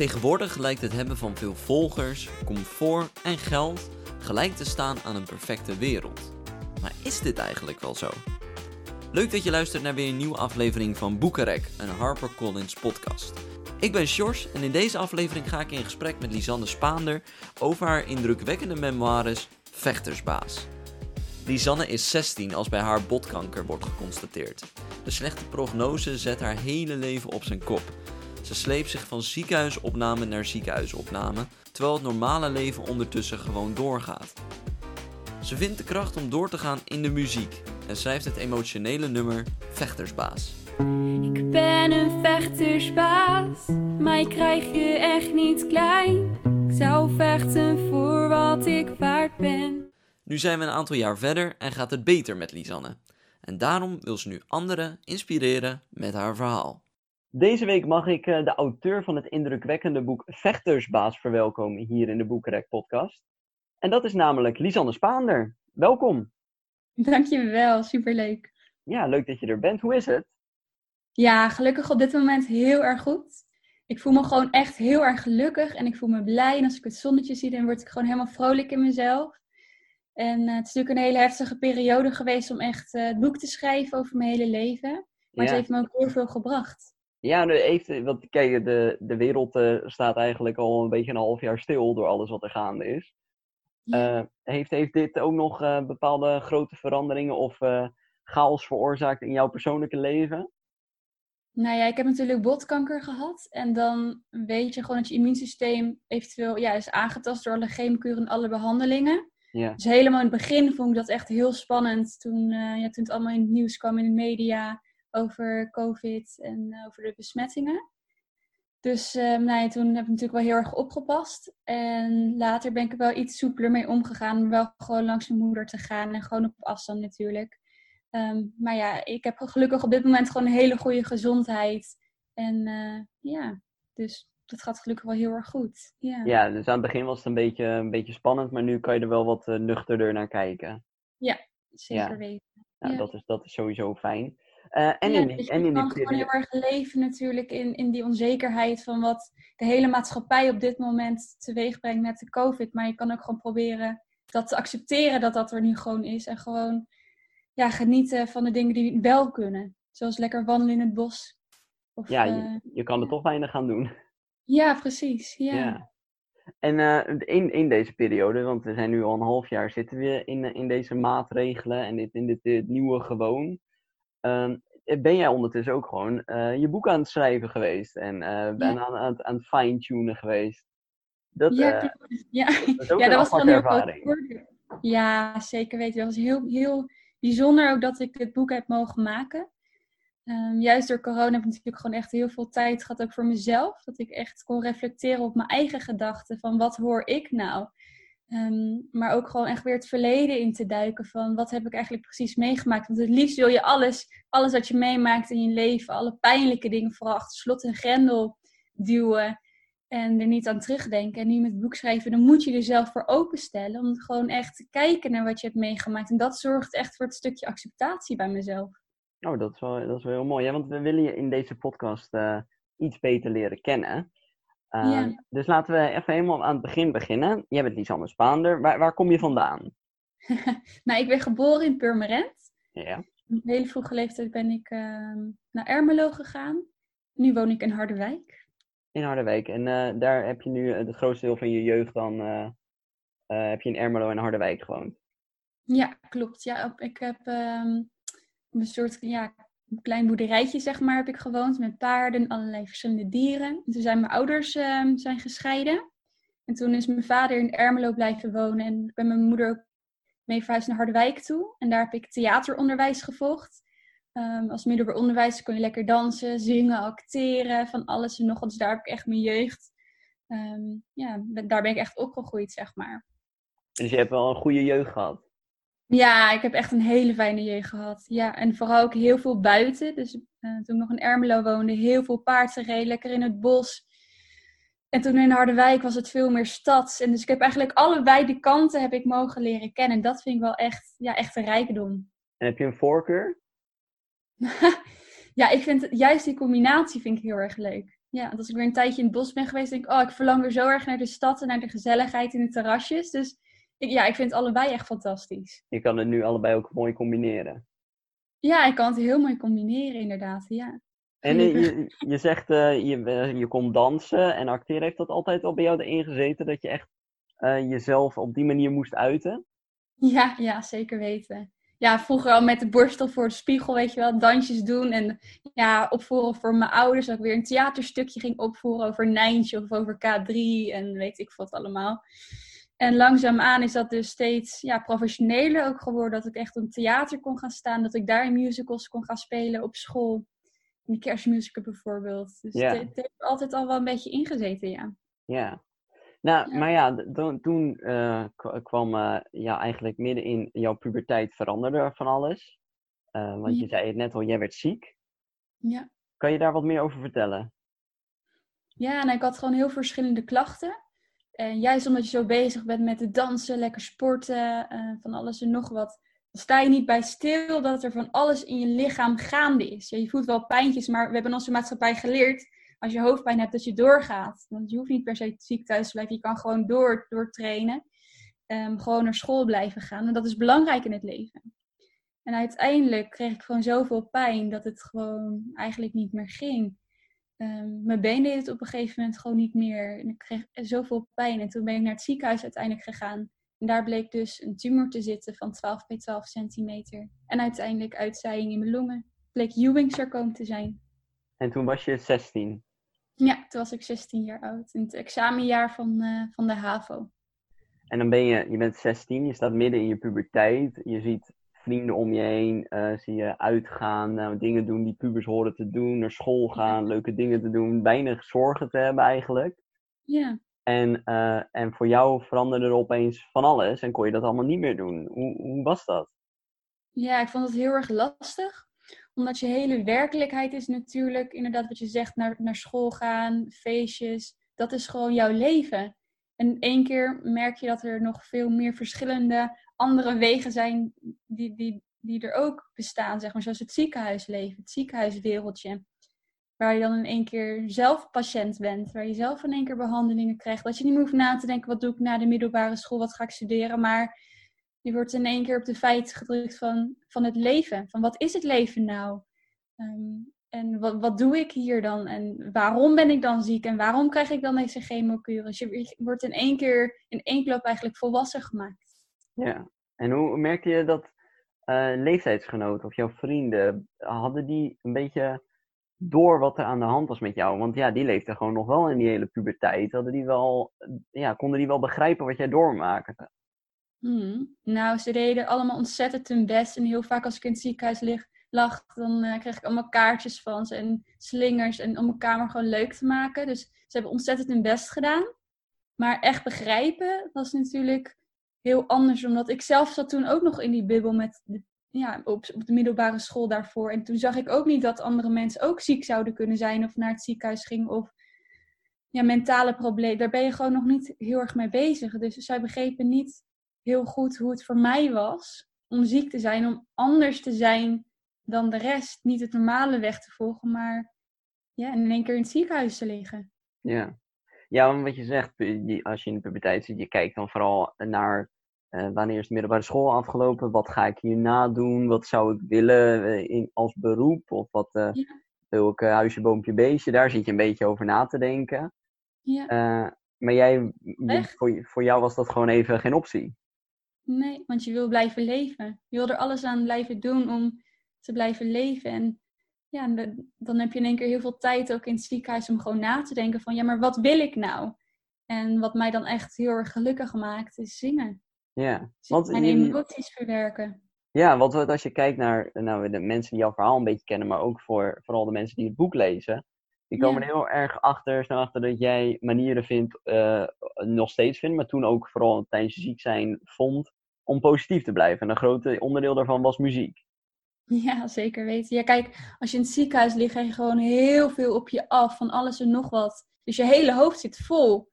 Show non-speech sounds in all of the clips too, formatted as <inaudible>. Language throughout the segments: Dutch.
Tegenwoordig lijkt het hebben van veel volgers, comfort en geld gelijk te staan aan een perfecte wereld. Maar is dit eigenlijk wel zo? Leuk dat je luistert naar weer een nieuwe aflevering van Boekenrek, een HarperCollins podcast. Ik ben Sjors en in deze aflevering ga ik in gesprek met Lisanne Spaander over haar indrukwekkende memoires Vechtersbaas. Lisanne is 16 als bij haar botkanker wordt geconstateerd. De slechte prognose zet haar hele leven op zijn kop. Ze sleept zich van ziekenhuisopname naar ziekenhuisopname, terwijl het normale leven ondertussen gewoon doorgaat. Ze vindt de kracht om door te gaan in de muziek en schrijft het emotionele nummer Vechtersbaas. Ik ben een vechtersbaas, maar ik krijg je echt niet klein. Ik zou vechten voor wat ik waard ben. Nu zijn we een aantal jaar verder en gaat het beter met Lisanne. En daarom wil ze nu anderen inspireren met haar verhaal. Deze week mag ik eh, de auteur van het indrukwekkende boek Vechtersbaas verwelkomen hier in de Boekenrek podcast. En dat is namelijk Lisanne Spaander. Welkom. Dankjewel, superleuk. Ja, leuk dat je er bent. Hoe is het? Ja, gelukkig op dit moment heel erg goed. Ik voel me gewoon echt heel erg gelukkig en ik voel me blij. En als ik het zonnetje zie, dan word ik gewoon helemaal vrolijk in mezelf. En uh, het is natuurlijk een hele heftige periode geweest om echt uh, het boek te schrijven over mijn hele leven. Maar Ja. het heeft me ook heel veel gebracht. Ja, nu heeft, want kijk, de, de wereld eh, staat eigenlijk al een beetje een half jaar stil door alles wat er gaande is. Eh, heeft, heeft dit ook nog eh, bepaalde grote veranderingen of chaos veroorzaakt in jouw persoonlijke leven? Nou ja, ik heb natuurlijk botkanker gehad. En dan weet je gewoon dat je immuunsysteem eventueel ja, is aangetast door alle chemokuren en alle behandelingen. Ja. Dus helemaal in het begin vond ik dat echt heel spannend. Toen, ja, toen het allemaal in het nieuws kwam in de media over COVID en over de besmettingen. Dus nou ja, toen heb ik natuurlijk wel heel erg opgepast. En later ben ik er wel iets soepeler mee omgegaan. Om wel gewoon langs mijn moeder te gaan en gewoon op afstand natuurlijk. Ehm, maar ja, ik heb gelukkig op dit moment gewoon een hele goede gezondheid. En eh, ja, dus dat gaat gelukkig wel heel erg goed. Ja, ja, dus aan het begin was het een beetje, een beetje spannend, maar nu kan je er wel wat eh, nuchterder naar kijken. zeker ja. weten. Nou, Ja. dat, is, dat is sowieso fijn. Eh, en, Ja, in dus en in kan gewoon heel erg leven natuurlijk in, in die onzekerheid van wat de hele maatschappij op dit moment teweeg brengt met de COVID. Maar je kan ook gewoon proberen dat te accepteren dat dat er nu gewoon is. En gewoon ja, genieten van de dingen die wel kunnen. Zoals lekker wandelen in het bos. Of, Ja, eh, je, je kan er toch weinig aan doen. ja, precies. Ja. Ja. En eh, in, in deze periode, want we zijn nu al een half jaar zitten we in, in deze maatregelen en dit, in dit, dit nieuwe gewoon. Ehm, ben jij ondertussen ook gewoon eh, je boek aan het schrijven geweest en eh, ben aan, aan, het- aan het fine-tunen geweest? Dat, Ja, eh, <laughs> ja. dat ja, dat was een heel ervaring. Ja, zeker weten. Dat was heel, heel bijzonder ook dat ik dit boek heb mogen maken. Ehm, juist door corona heb ik natuurlijk gewoon echt heel veel tijd gehad ook voor mezelf. Dat ik echt kon reflecteren op mijn eigen gedachten van wat hoor ik nou? Ehm, maar ook gewoon echt weer het verleden in te duiken van wat heb ik eigenlijk precies meegemaakt. Want het liefst wil je alles, alles wat je meemaakt in je leven, alle pijnlijke dingen vooral achter slot en grendel duwen en er niet aan terugdenken. En nu met het boek schrijven, dan moet je er zelf voor openstellen. Om gewoon echt te kijken naar wat je hebt meegemaakt. En dat zorgt echt voor het stukje acceptatie bij mezelf. Oh, dat is, wel, dat is wel heel mooi. Want we willen je in deze podcast eh, iets beter leren kennen. Ehm, Ja. Dus laten we even helemaal aan het begin beginnen. Jij bent Lisanne Spaander. Waar, waar kom je vandaan? <laughs> nou, ik ben geboren in Purmerend. Ja. Op een hele vroege leeftijd ben ik ehm, naar Ermelo gegaan. Nu woon ik in Harderwijk. In Harderwijk. En eh, daar heb je nu eh, het grootste deel van je jeugd dan eh, heb je in Ermelo en Harderwijk gewoond. Ja, klopt. Ja, ik heb op een soort ja, een klein boerderijtje, zeg maar, heb ik gewoond. Met paarden, allerlei verschillende dieren. En toen zijn mijn ouders ehm, zijn gescheiden. En toen is mijn vader in Ermelo blijven wonen. En ik ben mijn moeder mee verhuisd naar Harderwijk toe. En daar heb ik theateronderwijs gevolgd. Ehm, als middelbaar onderwijs kon je lekker dansen, zingen, acteren, van alles en nog wat. Dus daar heb ik echt mijn jeugd. ehm, ja, daar ben ik echt opgegroeid, zeg maar. Dus je hebt wel een goede jeugd gehad. Ja, ik heb echt een hele fijne jeugd gehad. Ja, en vooral ook heel veel buiten. Dus eh, toen ik nog in Ermelo woonde, heel veel paardgereden, lekker in het bos. En toen in Harderwijk was het veel meer stads. En dus ik heb eigenlijk allebei de kanten heb ik mogen leren kennen. En dat vind ik wel echt, ja, echt een rijkdom. En heb je een voorkeur? <laughs> ja, ik vind juist die combinatie vind ik heel erg leuk. Ja, want als ik weer een tijdje in het bos ben geweest, denk ik, oh, ik verlang weer zo erg naar de stad en naar de gezelligheid in de terrasjes. Dus ik, ja, ik vind het allebei echt fantastisch. Je kan het nu allebei ook mooi combineren. Ja, ik kan het heel mooi combineren, inderdaad. Ja. En eh, je, je zegt, uh, je, uh, je kon dansen en acteren. Heeft dat altijd al bij jou erin gezeten, dat je echt jezelf op die manier moest uiten? Ja, ja, zeker weten. Ja, vroeger al met de borstel voor de spiegel, weet je wel, dansjes doen. En ja, opvoeren voor mijn ouders. Dat ik weer een theaterstukje ging opvoeren over Nijntje of over K3 en weet ik wat allemaal. En langzaamaan is dat dus steeds ja, professioneler ook geworden. Dat ik echt op theater kon gaan staan. Dat ik daar in musicals kon gaan spelen op school. In kerstmusical bijvoorbeeld. Dus ja. het, heeft altijd al wel een beetje ingezeten, ja. Ja. Nou, maar ja, toen uh, kwam uh, ja, eigenlijk midden in jouw puberteit veranderde van alles. Uh, want je zei het net al, jij werd ziek. Ja. Kan je daar wat meer over vertellen? Ja, nou, ik had gewoon heel verschillende klachten. En juist omdat je zo bezig bent met het dansen, lekker sporten, van alles en nog wat, dan sta je niet bij stil dat er van alles in je lichaam gaande is. Ja, je voelt wel pijntjes, maar we hebben onze maatschappij geleerd als je hoofdpijn hebt, dat je doorgaat. Want je hoeft niet per se ziek thuis te blijven. Je kan gewoon door, door trainen. Um, gewoon naar school blijven gaan. En dat is belangrijk in het leven. En uiteindelijk kreeg ik gewoon zoveel pijn dat het gewoon eigenlijk niet meer ging. Um, mijn been deed het op een gegeven moment gewoon niet meer. En ik kreeg zoveel pijn. En toen ben ik naar het ziekenhuis uiteindelijk gegaan. En daar bleek dus een tumor te zitten van 12 bij 12 centimeter. En uiteindelijk uitzaaiing in mijn longen. bleek Ewing sarcoom te zijn. En toen was je 16? Ja, toen was ik 16 jaar oud. In het examenjaar van, uh, van de HAVO. En dan ben je, je bent 16, je staat midden in je puberteit. Je ziet vrienden om je heen, uh, zie je uitgaan, uh, dingen doen die pubers horen te doen, naar school gaan, leuke dingen te doen, weinig zorgen te hebben eigenlijk. Ja. En, en voor jou veranderde er opeens van alles en kon je dat allemaal niet meer doen. Hoe, hoe was dat? Ja, ik vond het heel erg lastig omdat je hele werkelijkheid is natuurlijk, inderdaad wat je zegt, naar, naar school gaan, feestjes. Dat is gewoon jouw leven. En één keer merk je dat er nog veel meer verschillende andere wegen zijn die, die, die er ook bestaan, zeg maar. Zoals het ziekenhuisleven, het ziekenhuiswereldje. Waar je dan in één keer zelf patiënt bent. Waar je zelf in één keer behandelingen krijgt. Dat je niet meer hoeft na te denken, wat doe ik na de middelbare school, wat ga ik studeren. Maar je wordt in één keer op de feit gedrukt van, van het leven. Van wat is het leven nou? Ehm, en wat, wat doe ik hier dan? En waarom ben ik dan ziek? En waarom krijg ik dan deze chemokuren? Dus je wordt in één keer, in één klap eigenlijk volwassen gemaakt. Ja, en hoe merkte je dat uh, leeftijdsgenoten of jouw vrienden, hadden die een beetje door wat er aan de hand was met jou? Want ja, die leefden gewoon nog wel in die hele puberteit. Hadden die wel, ja, konden die wel begrijpen wat jij doormaakte? Hmm. Nou, ze deden allemaal ontzettend hun best. En heel vaak als ik in het ziekenhuis lig, lag, dan uh, kreeg ik allemaal kaartjes van ze en slingers. En om mijn kamer gewoon leuk te maken. Dus ze hebben ontzettend hun best gedaan. Maar echt begrijpen was natuurlijk heel anders. Omdat ik zelf zat toen ook nog in die bubbel met de, ja, op, op de middelbare school daarvoor. En toen zag ik ook niet dat andere mensen ook ziek zouden kunnen zijn. Of naar het ziekenhuis gingen. Of ja, mentale problemen. Daar ben je gewoon nog niet heel erg mee bezig. Dus zij begrepen niet heel goed hoe het voor mij was om ziek te zijn, om anders te zijn dan de rest. Niet het normale weg te volgen, maar ja, in één keer in het ziekenhuis te liggen. Ja, ja wat je zegt, als je in de puberteit zit, je kijkt dan vooral naar uh, wanneer is de middelbare school afgelopen, wat ga ik hierna doen, wat zou ik willen uh, in, als beroep, of wat uh, ja. wil ik huisje, boompje, beestje, daar zit je een beetje over na te denken. Ja. maar jij, voor, voor jou was dat gewoon even geen optie. Nee, want je wil blijven leven. Je wil er alles aan blijven doen om te blijven leven. En ja, dan heb je in één keer heel veel tijd ook in het ziekenhuis om gewoon na te denken van ja, maar wat wil ik nou? En wat mij dan echt heel erg gelukkig maakt, is zingen. Ja, dus want mijn emoties verwerken. Ja, want als je kijkt naar nou, de mensen die jouw verhaal een beetje kennen, maar ook voor vooral de mensen die het boek lezen, die komen er heel erg achter, snel achter dat jij manieren vindt, uh, nog steeds vindt, maar toen ook vooral tijdens je ziek zijn vond, om positief te blijven. En een groot onderdeel daarvan was muziek. Ja, zeker weten. Ja, kijk, als je in het ziekenhuis ligt, krijg je gewoon heel veel op je af, van alles en nog wat. Dus je hele hoofd zit vol.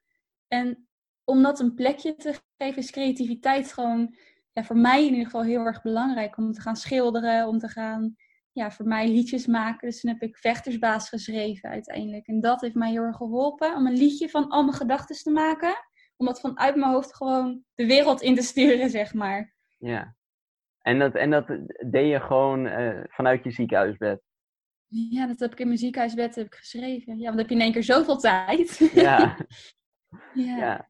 En om dat een plekje te geven, is creativiteit gewoon, ja, voor mij in ieder geval heel erg belangrijk. Om te gaan schilderen, om te gaan ja, voor mij liedjes maken. Dus toen heb ik Vechtersbaas geschreven uiteindelijk. En dat heeft mij heel erg geholpen om een liedje van al mijn gedachten te maken. Om dat vanuit mijn hoofd gewoon de wereld in te sturen, zeg maar. Ja. En dat, en dat deed je gewoon uh, vanuit je ziekenhuisbed? Ja, dat heb ik in mijn ziekenhuisbed heb ik geschreven. Ja, want dan heb je in één keer zoveel tijd. Ja. <laughs> ja. ja.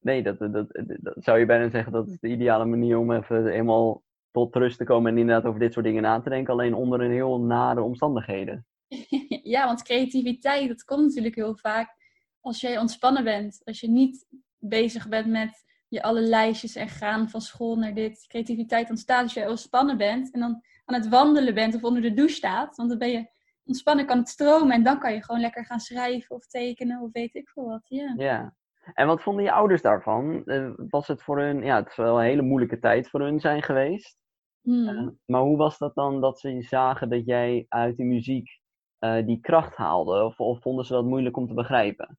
Nee, dat, dat, dat, zou je bijna zeggen dat is de ideale manier om even eenmaal tot rust te komen en inderdaad over dit soort dingen na te denken, alleen onder een heel nare omstandigheden. <laughs> Ja, want creativiteit, dat komt natuurlijk heel vaak als jij ontspannen bent. Als je niet bezig bent met je alle lijstjes en gaan van school naar dit. Creativiteit ontstaat als je ontspannen bent en dan aan het wandelen bent of onder de douche staat. Want dan ben je ontspannen, kan het stromen en dan kan je gewoon lekker gaan schrijven of tekenen of weet ik veel wat. Ja. ja. En wat vonden je ouders daarvan? Eh, was het voor hun, ja, het is wel een hele moeilijke tijd voor hun zijn geweest. Hmm. Eh, maar hoe was dat dan dat ze zagen dat jij uit die muziek uh, die kracht haalde? Of, of, vonden ze dat moeilijk om te begrijpen?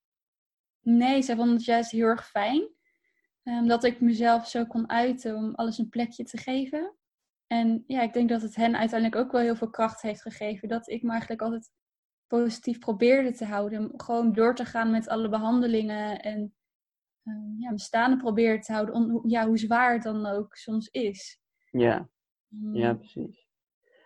Nee, ze vonden het juist heel erg fijn. Um, dat ik mezelf zo kon uiten om alles een plekje te geven. En ja, ik denk dat het hen uiteindelijk ook wel heel veel kracht heeft gegeven. Dat ik me eigenlijk altijd positief probeerde te houden. Gewoon door te gaan met alle behandelingen. En um, ja, mijn staande probeerde te houden. Ja, hoe zwaar het dan ook soms is. Ja. Ja, mm. precies.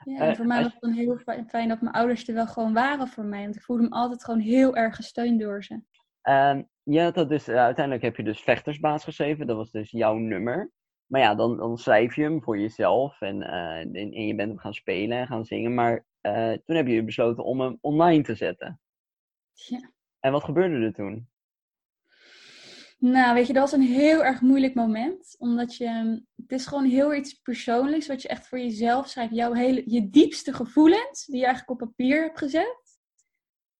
Ja, en voor mij was het dan heel fijn dat mijn ouders er wel gewoon waren voor mij. Want ik voelde me altijd gewoon heel erg gesteund door ze. Um, ja, dat dus, uh, uiteindelijk heb je dus vechtersbaas geschreven. Dat was dus jouw nummer. Maar ja, dan, dan schrijf je hem voor jezelf en, uh, en, en, je bent hem gaan spelen en gaan zingen. Maar uh, toen heb je besloten om hem online te zetten. Ja. En wat gebeurde er toen? Nou, weet je, dat was een heel erg moeilijk moment. Omdat je, het is gewoon heel iets persoonlijks wat je echt voor jezelf schrijft. Jouw hele, je diepste gevoelens die je eigenlijk op papier hebt gezet.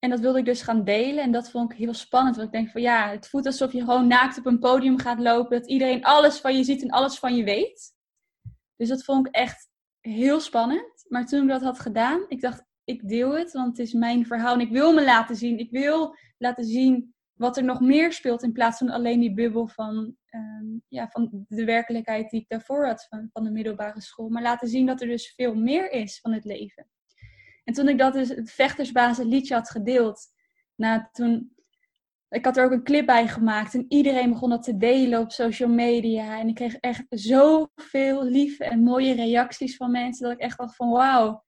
En dat wilde ik dus gaan delen. En dat vond ik heel spannend. Want ik denk van ja, het voelt alsof je gewoon naakt op een podium gaat lopen. Dat iedereen alles van je ziet en alles van je weet. Dus dat vond ik echt heel spannend. Maar toen ik dat had gedaan, ik dacht, ik deel het. Want het is mijn verhaal en ik wil me laten zien. Ik wil laten zien wat er nog meer speelt in plaats van alleen die bubbel van, ehm, ja, van de werkelijkheid die ik daarvoor had van, van de middelbare school. Maar laten zien dat er dus veel meer is van het leven. En toen ik dat dus het vechtersbasis liedje had gedeeld, nou, toen, ik had er ook een clip bij gemaakt en iedereen begon dat te delen op social media. En ik kreeg echt zoveel lieve en mooie reacties van mensen dat ik echt dacht van wauw,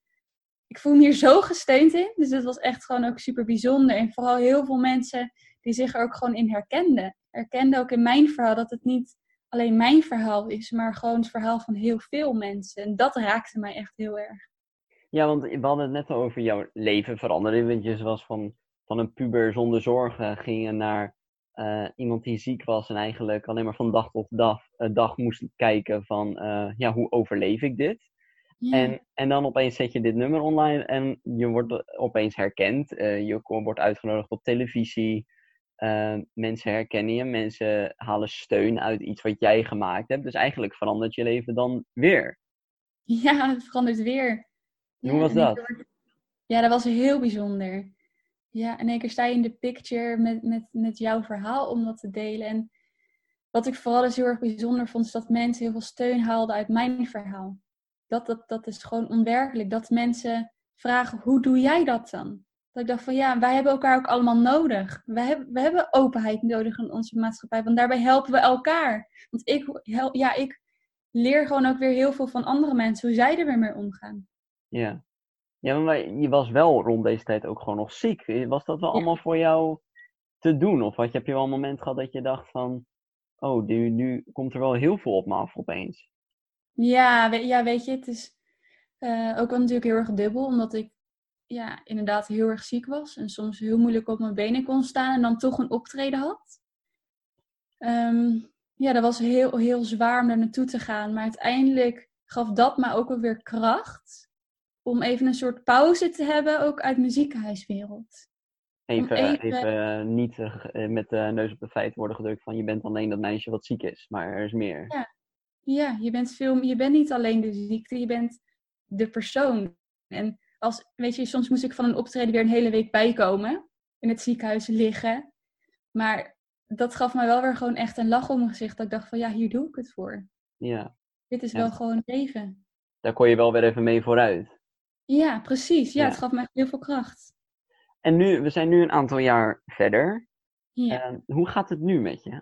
ik voel me hier zo gesteund in. Dus dat was echt gewoon ook super bijzonder. En vooral heel veel mensen die zich er ook gewoon in herkenden. Herkenden ook in mijn verhaal dat het niet alleen mijn verhaal is, maar gewoon het verhaal van heel veel mensen. En dat raakte mij echt heel erg. Ja, want we hadden het net al over jouw leven veranderen. Want je was van, van een puber zonder zorgen ging je naar uh, iemand die ziek was en eigenlijk alleen maar van dag tot dag, uh, dag moest kijken van uh, ja, hoe overleef ik dit? En, en dan opeens zet je dit nummer online en je wordt opeens herkend. je wordt uitgenodigd op televisie. mensen herkennen je, mensen halen steun uit iets wat jij gemaakt hebt. Dus eigenlijk verandert je leven dan weer. Ja, het verandert weer. Hoe was dat? Ja, dat was heel bijzonder. Ja, in één keer sta je in de picture met, met, met jouw verhaal om dat te delen. En wat ik vooral dus heel erg bijzonder vond, is dat mensen heel veel steun haalden uit mijn verhaal. Dat, dat, dat is gewoon onwerkelijk. Dat mensen vragen, hoe doe jij dat dan? Dat ik dacht van ja, wij hebben elkaar ook allemaal nodig. We hebben, we hebben openheid nodig in onze maatschappij, want daarbij helpen we elkaar. Want ik, ja, ik leer gewoon ook weer heel veel van andere mensen, hoe zij er weer mee omgaan. Ja. Ja, maar je was wel rond deze tijd ook gewoon nog ziek. Was dat wel allemaal voor jou te doen? Of had je, heb je wel een moment gehad dat je dacht van... Oh, nu, nu komt er wel heel veel op me af opeens. Ja, ja weet je, het is uh, ook wel natuurlijk heel erg dubbel. Omdat ik ja, inderdaad heel erg ziek was. En soms heel moeilijk op mijn benen kon staan. En dan toch een optreden had. Um, ja, dat was heel, heel zwaar om daar naartoe te gaan. Maar uiteindelijk gaf dat me ook wel weer kracht om even een soort pauze te hebben, ook uit muziekhuiswereld. Even, even... even, eh, niet uh, met de neus op de feiten worden gedrukt van je bent alleen dat meisje wat ziek is, maar er is meer. Ja, ja je, bent veel, je bent niet alleen de ziekte, je bent de persoon. En als, weet je, soms moest ik van een optreden weer een hele week bijkomen, in het ziekenhuis liggen. Maar dat gaf me wel weer gewoon echt een lach om mijn gezicht. Dat ik dacht van ja, hier doe ik het voor. Ja. Dit is wel gewoon leven. Daar kon je wel weer even mee vooruit. Ja, precies. Ja, Ja. het gaf me echt heel veel kracht. En nu, we zijn nu een aantal jaar verder. Ja. Eh, hoe gaat het nu met je?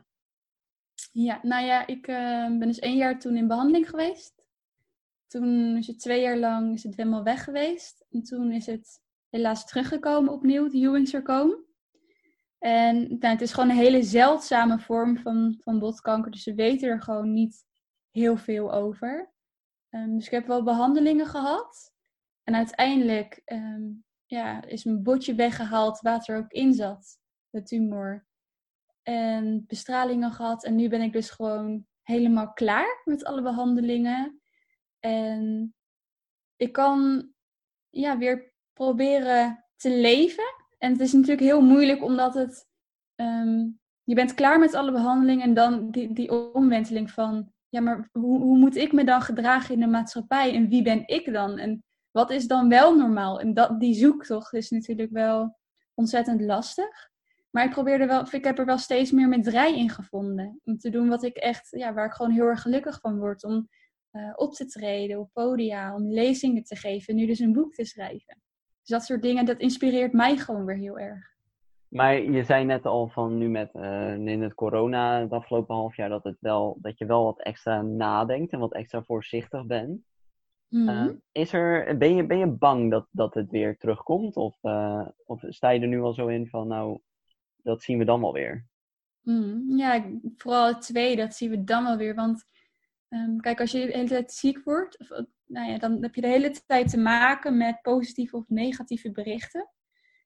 Ja, nou ja, ik eh, ben dus één jaar toen in behandeling geweest. Toen is het twee jaar lang is het helemaal weg geweest. En toen is het helaas teruggekomen opnieuw, het Ewing-sarcoom. En nou, het is gewoon een hele zeldzame vorm van, van botkanker. Dus ze weten er gewoon niet heel veel over. Ehm, dus ik heb wel behandelingen gehad. En uiteindelijk ehm, ja, is mijn botje weggehaald, wat er ook in zat, de tumor en bestralingen gehad. En nu ben ik dus gewoon helemaal klaar met alle behandelingen. En ik kan ja, weer proberen te leven. En het is natuurlijk heel moeilijk omdat het. ehm, je bent klaar met alle behandelingen en dan die, die omwenteling van. Ja, maar hoe, hoe moet ik me dan gedragen in de maatschappij? En wie ben ik dan? En wat is dan wel normaal? En dat, die zoektocht is natuurlijk wel ontzettend lastig. Maar ik probeerde wel, ik heb er wel steeds meer mijn draai in gevonden. Om te doen wat ik echt, ja, waar ik gewoon heel erg gelukkig van word. Om eh, op te treden op podia, om lezingen te geven. En nu dus een boek te schrijven. Dus dat soort dingen, dat inspireert mij gewoon weer heel erg. Maar je zei net al van nu met eh, in het corona het afgelopen half jaar dat, het wel, dat je wel wat extra nadenkt en wat extra voorzichtig bent. Mhm. Eh, is er, ben, je, ben je bang dat, dat het weer terugkomt? Of, eh, of sta je er nu al zo in van nou, dat zien we dan wel weer? Mm, ja, vooral het tweede, dat zien we dan wel weer. Want ehm, kijk, als je de hele tijd ziek wordt, of, eh, nou ja, dan heb je de hele tijd te maken met positieve of negatieve berichten.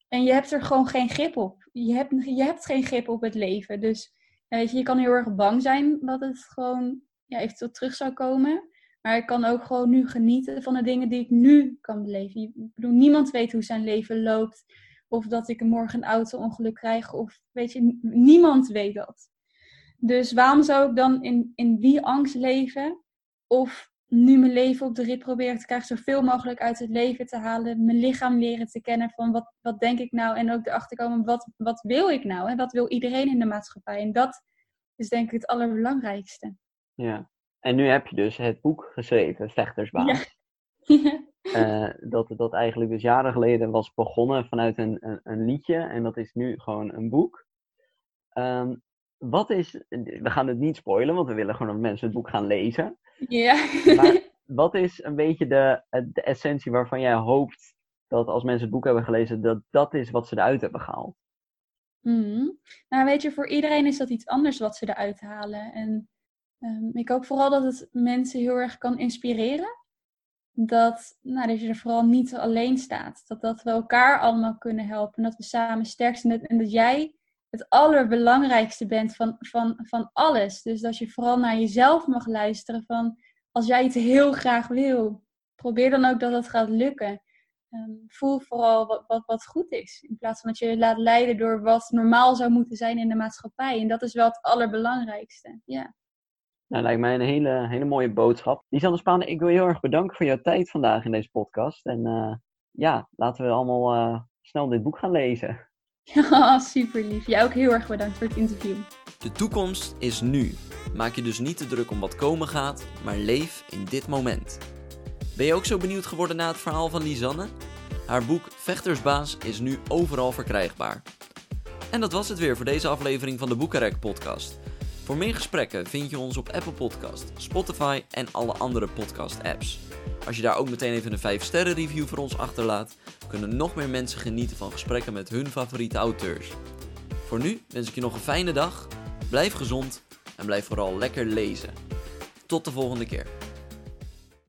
En je hebt er gewoon geen grip op. Je hebt, je hebt geen grip op het leven. Dus weet je, je kan heel erg bang zijn dat het gewoon ja, eventueel terug zou komen. Maar ik kan ook gewoon nu genieten van de dingen die ik nu kan beleven. Ik bedoel, niemand weet hoe zijn leven loopt. Of dat ik morgen een auto-ongeluk krijg. Of weet je, niemand weet dat. Dus waarom zou ik dan in, in die angst leven? Of nu mijn leven op de rit proberen te krijgen, zoveel mogelijk uit het leven te halen. Mijn lichaam leren te kennen van wat, wat denk ik nou? En ook erachter komen, wat, wat wil ik nou? En wat wil iedereen in de maatschappij? En dat is denk ik het allerbelangrijkste. Ja. En nu heb je dus het boek geschreven, Vechtersbaan. Ja. <laughs> Eh, dat, dat eigenlijk dus jaren geleden was begonnen vanuit een, een, een liedje. En dat is nu gewoon een boek. Ehm, wat is, we gaan het niet spoilen, want we willen gewoon dat mensen het boek gaan lezen. ja. Maar <laughs> wat is een beetje de, de essentie waarvan jij hoopt dat als mensen het boek hebben gelezen, dat dat is wat ze eruit hebben gehaald? Mhm. Nou, weet je, voor iedereen is dat iets anders wat ze eruit halen. En ehm, ik hoop vooral dat het mensen heel erg kan inspireren. Dat, nou, dat je er vooral niet alleen staat. Dat, dat we elkaar allemaal kunnen helpen. En dat we samen sterk zijn. En dat, jij het allerbelangrijkste bent van, van, van alles. Dus dat je vooral naar jezelf mag luisteren. Van als jij het heel graag wil, probeer dan ook dat het gaat lukken. Ehm, voel vooral wat, wat, wat goed is. In plaats van dat je je laat leiden door wat normaal zou moeten zijn in de maatschappij. En dat is wel het allerbelangrijkste. Ja. Nou, lijkt mij een hele, hele mooie boodschap. Lisanne Spaan, ik wil je heel erg bedanken voor jouw tijd vandaag in deze podcast. En eh, ja, laten we allemaal eh, snel dit boek gaan lezen. <laughs> super lief. Jij ook heel erg bedankt voor het interview. De toekomst is nu. Maak je dus niet te druk om wat komen gaat, maar leef in dit moment. Ben je ook zo benieuwd geworden na het verhaal van Lisanne? Haar boek Vechtersbaas is nu overal verkrijgbaar. En dat was het weer voor deze aflevering van de Boekenrek podcast. Voor meer gesprekken vind je ons op Apple Podcast, Spotify en alle andere podcast apps. Als je daar ook meteen even een 5 sterren review voor ons achterlaat, kunnen nog meer mensen genieten van gesprekken met hun favoriete auteurs. Voor nu wens ik je nog een fijne dag, blijf gezond en blijf vooral lekker lezen. Tot de volgende keer.